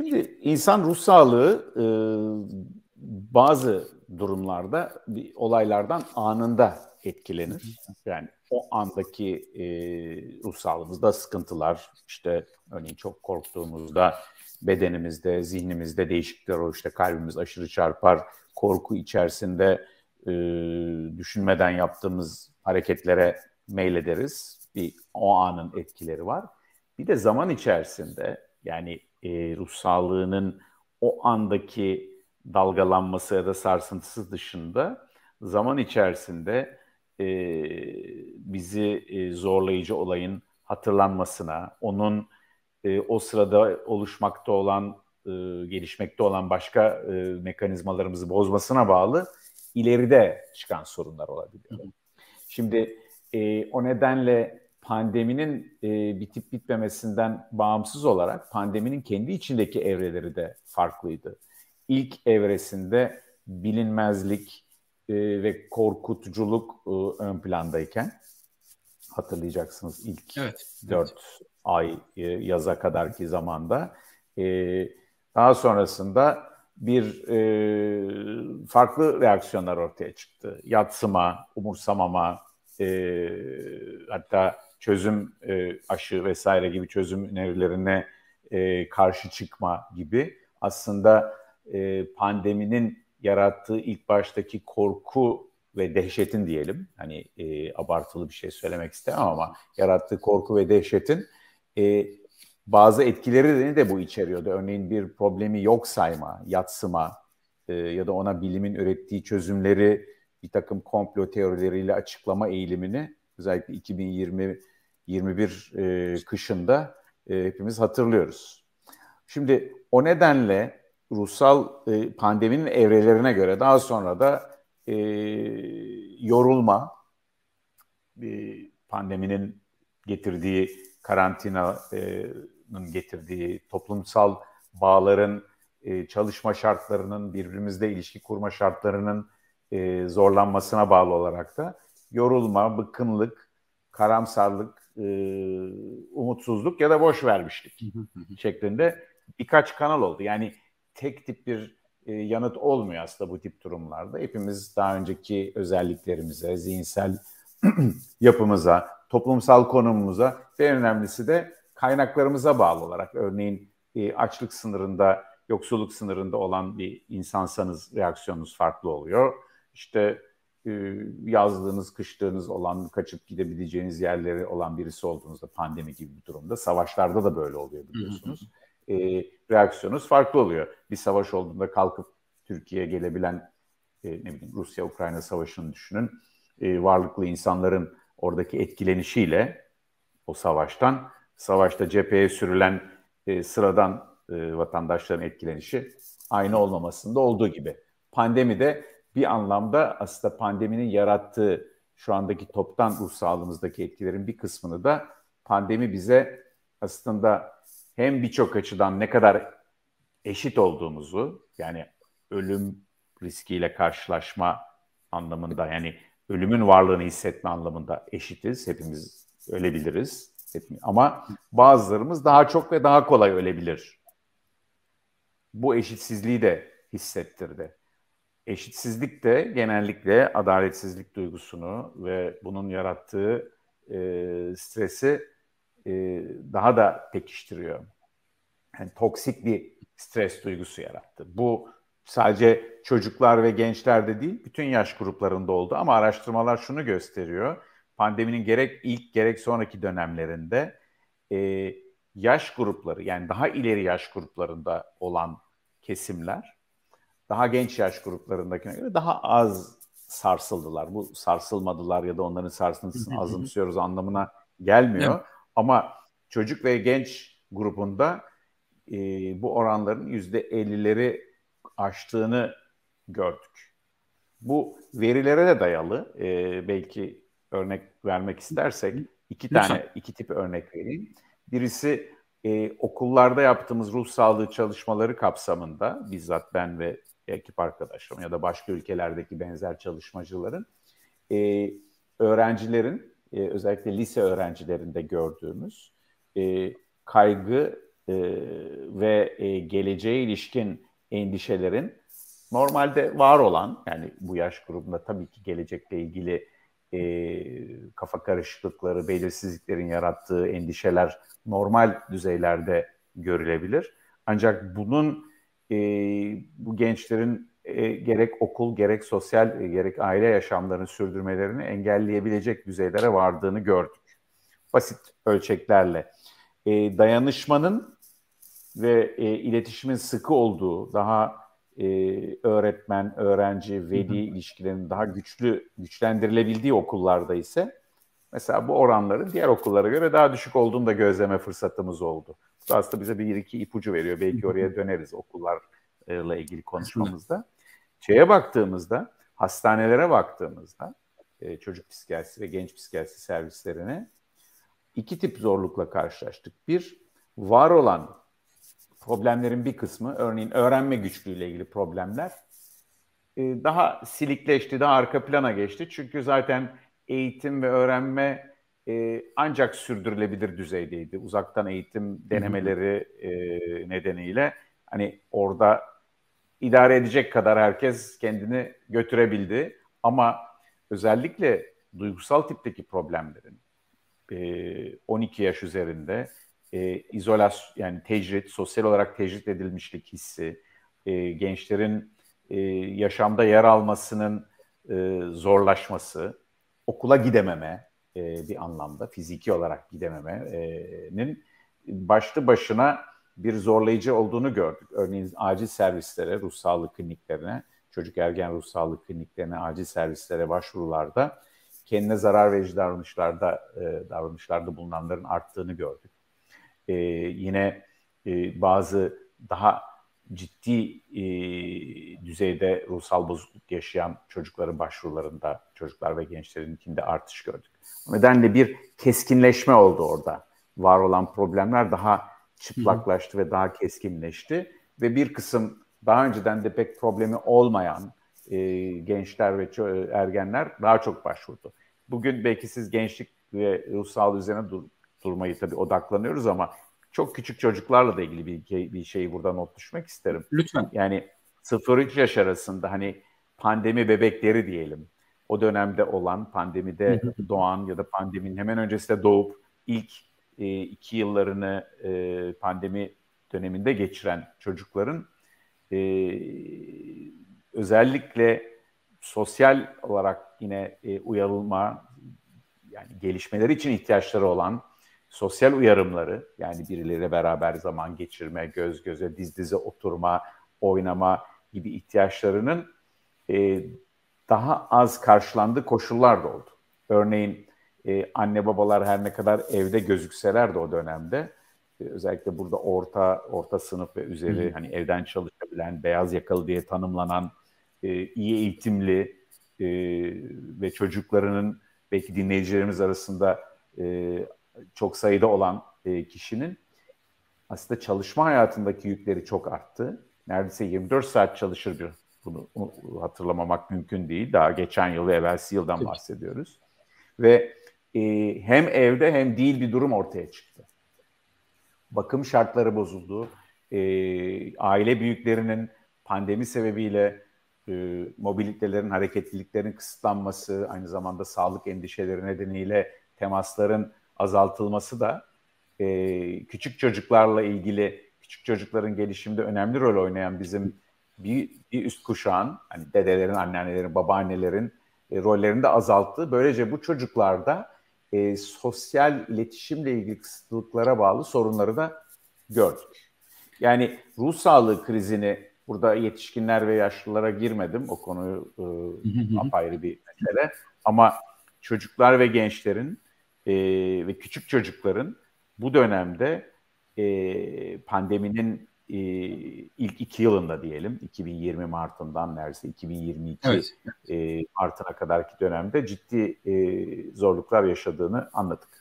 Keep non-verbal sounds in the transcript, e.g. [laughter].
Şimdi insan ruh sağlığı e, bazı durumlarda bir olaylardan anında etkilenir. Yani o andaki e, ruh sağlığımızda sıkıntılar, işte örneğin çok korktuğumuzda bedenimizde, zihnimizde değişiklikler olur. İşte kalbimiz aşırı çarpar, korku içerisinde e, düşünmeden yaptığımız hareketlere meylederiz. Bir o anın etkileri var. Bir de zaman içerisinde yani e, ruh sağlığının o andaki dalgalanması ya da sarsıntısı dışında zaman içerisinde e, bizi e, zorlayıcı olayın hatırlanmasına, onun e, o sırada oluşmakta olan, e, gelişmekte olan başka e, mekanizmalarımızı bozmasına bağlı ileride çıkan sorunlar olabiliyor. Şimdi e, o nedenle pandeminin e, bitip bitmemesinden bağımsız olarak pandeminin kendi içindeki evreleri de farklıydı. İlk evresinde bilinmezlik e, ve korkutuculuk e, ön plandayken hatırlayacaksınız ilk evet, 4 evet. ay e, yaza kadarki zamanda. E, daha sonrasında bir e, farklı reaksiyonlar ortaya çıktı. Yatsıma, umursamama, e, hatta çözüm e, aşı vesaire gibi çözüm önerilerine e, karşı çıkma gibi aslında e, pandeminin yarattığı ilk baştaki korku ve dehşetin diyelim hani e, abartılı bir şey söylemek istemem ama yarattığı korku ve dehşetin e, bazı etkileri de bu içeriyordu. Örneğin bir problemi yok sayma, yatsıma e, ya da ona bilimin ürettiği çözümleri bir takım komplo teorileriyle açıklama eğilimini özellikle 2020 21 e, kışında e, hepimiz hatırlıyoruz. Şimdi o nedenle ruhsal e, pandeminin evrelerine göre daha sonra da e, yorulma, e, pandeminin getirdiği karantinanın getirdiği toplumsal bağların, e, çalışma şartlarının, birbirimizle ilişki kurma şartlarının e, zorlanmasına bağlı olarak da yorulma, bıkkınlık, karamsarlık, e, umutsuzluk ya da boş vermişlik şeklinde birkaç kanal oldu. Yani tek tip bir e, yanıt olmuyor aslında bu tip durumlarda. Hepimiz daha önceki özelliklerimize, zihinsel [clears throat] yapımıza, toplumsal konumumuza ve en önemlisi de kaynaklarımıza bağlı olarak örneğin e, açlık sınırında, yoksulluk sınırında olan bir insansanız reaksiyonunuz farklı oluyor. İşte e, yazlığınız, kışlığınız olan, kaçıp gidebileceğiniz yerleri olan birisi olduğunuzda pandemi gibi bir durumda, savaşlarda da böyle oluyor biliyorsunuz. e, reaksiyonunuz farklı oluyor. Bir savaş olduğunda kalkıp Türkiye'ye gelebilen e, ne bileyim Rusya-Ukrayna savaşını düşünün. E, varlıklı insanların oradaki etkilenişiyle o savaştan, savaşta cepheye sürülen e, sıradan e, vatandaşların etkilenişi aynı olmamasında olduğu gibi. Pandemi de bir anlamda aslında pandeminin yarattığı şu andaki toptan ruh sağlığımızdaki etkilerin bir kısmını da pandemi bize aslında hem birçok açıdan ne kadar eşit olduğumuzu yani ölüm riskiyle karşılaşma anlamında yani ölümün varlığını hissetme anlamında eşitiz. Hepimiz ölebiliriz. Ama bazılarımız daha çok ve daha kolay ölebilir. Bu eşitsizliği de hissettirdi. Eşitsizlik de genellikle adaletsizlik duygusunu ve bunun yarattığı e, stresi e, daha da pekiştiriyor. Yani toksik bir stres duygusu yarattı. Bu sadece çocuklar ve gençlerde değil, bütün yaş gruplarında oldu. Ama araştırmalar şunu gösteriyor. Pandeminin gerek ilk gerek sonraki dönemlerinde e, yaş grupları yani daha ileri yaş gruplarında olan kesimler daha genç yaş gruplarındakine göre daha az sarsıldılar. Bu sarsılmadılar ya da onların sarsıntısını azımsıyoruz anlamına gelmiyor. Evet. Ama çocuk ve genç grubunda e, bu oranların yüzde ellileri aştığını gördük. Bu verilere de dayalı. E, belki örnek vermek istersek iki Lütfen. tane iki tip örnek vereyim. Birisi e, okullarda yaptığımız ruh sağlığı çalışmaları kapsamında bizzat ben ve ekip arkadaşlarım ya da başka ülkelerdeki benzer çalışmacıların e, öğrencilerin e, özellikle lise öğrencilerinde gördüğümüz e, kaygı, e, ve e, geleceğe ilişkin endişelerin normalde var olan yani bu yaş grubunda tabii ki gelecekle ilgili e, kafa karışıklıkları, belirsizliklerin yarattığı endişeler normal düzeylerde görülebilir. Ancak bunun e, bu gençlerin e, gerek okul, gerek sosyal, e, gerek aile yaşamlarını sürdürmelerini engelleyebilecek düzeylere vardığını gördük. Basit ölçeklerle. E, dayanışmanın ve e, iletişimin sıkı olduğu, daha e, öğretmen, öğrenci, veli ilişkilerinin daha güçlü, güçlendirilebildiği okullarda ise mesela bu oranların diğer okullara göre daha düşük olduğunu da gözleme fırsatımız oldu. Aslında bize bir iki ipucu veriyor. Belki oraya döneriz okullarla ilgili konuşmamızda. Şeye baktığımızda, hastanelere baktığımızda, e, çocuk psikiyatrisi ve genç psikiyatrisi servislerine iki tip zorlukla karşılaştık. Bir, var olan problemlerin bir kısmı, örneğin öğrenme güçlüğüyle ilgili problemler e, daha silikleşti, daha arka plana geçti. Çünkü zaten eğitim ve öğrenme e, ancak sürdürülebilir düzeydeydi. Uzaktan eğitim denemeleri e, nedeniyle hani orada idare edecek kadar herkes kendini götürebildi. Ama özellikle duygusal tipteki problemlerin 12 yaş üzerinde e, izolasyon yani tecrit, sosyal olarak tecrit edilmişlik hissi, e, gençlerin e, yaşamda yer almasının e, zorlaşması, okula gidememe e, bir anlamda, fiziki olarak gidememenin başlı başına bir zorlayıcı olduğunu gördük. Örneğin acil servislere, ruh sağlığı kliniklerine, çocuk ergen ruh sağlığı kliniklerine, acil servislere başvurularda kendine zarar verici davranışlarda e, davranışlarda bulunanların arttığını gördük e, yine e, bazı daha ciddi e, düzeyde ruhsal bozukluk yaşayan çocukların başvurularında çocuklar ve gençlerinkinde artış gördük. O nedenle bir keskinleşme oldu orada. Var olan problemler daha çıplaklaştı ve daha keskinleşti ve bir kısım daha önceden de pek problemi olmayan e, gençler ve ergenler daha çok başvurdu. Bugün belki siz gençlik ve ruhsal üzerine dur durmayı tabii odaklanıyoruz ama çok küçük çocuklarla da ilgili bir, bir şeyi burada not düşmek isterim. Lütfen. Yani 0-3 yaş arasında hani pandemi bebekleri diyelim. O dönemde olan pandemide doğan ya da pandeminin hemen öncesinde doğup ilk e, iki yıllarını e, pandemi döneminde geçiren çocukların e, özellikle sosyal olarak yine e, uyarılma yani gelişmeleri için ihtiyaçları olan sosyal uyarımları yani birileriyle beraber zaman geçirme, göz göze, diz dize oturma, oynama gibi ihtiyaçlarının e, daha az karşılandığı koşullar da oldu. Örneğin e, anne babalar her ne kadar evde gözükseler de o dönemde e, özellikle burada orta orta sınıf ve üzeri Hı. hani evden çalışabilen, beyaz yakalı diye tanımlanan e, iyi eğitimli e, ve çocuklarının belki dinleyicilerimiz arasında e, çok sayıda olan e, kişinin aslında çalışma hayatındaki yükleri çok arttı. Neredeyse 24 saat çalışır diyor. Bunu hatırlamamak mümkün değil. Daha geçen yıl ve evvelsi yıldan bahsediyoruz. Ve e, hem evde hem değil bir durum ortaya çıktı. Bakım şartları bozuldu. E, aile büyüklerinin pandemi sebebiyle e, mobilitelerin, hareketliliklerin kısıtlanması, aynı zamanda sağlık endişeleri nedeniyle temasların azaltılması da e, küçük çocuklarla ilgili küçük çocukların gelişiminde önemli rol oynayan bizim bir, bir üst kuşağın hani dedelerin, anneannelerin, babaannelerin e, rollerini de azalttı. Böylece bu çocuklarda e, sosyal iletişimle ilgili kısıtlılıklara bağlı sorunları da gördük. Yani ruh sağlığı krizini burada yetişkinler ve yaşlılara girmedim. O konuyu e, apayrı bir mesele. Ama çocuklar ve gençlerin e, ve küçük çocukların bu dönemde e, pandeminin e, ilk iki yılında diyelim 2020 Mart'ından neredeyse 2022 evet. e, Mart'ına kadarki dönemde ciddi e, zorluklar yaşadığını anladık.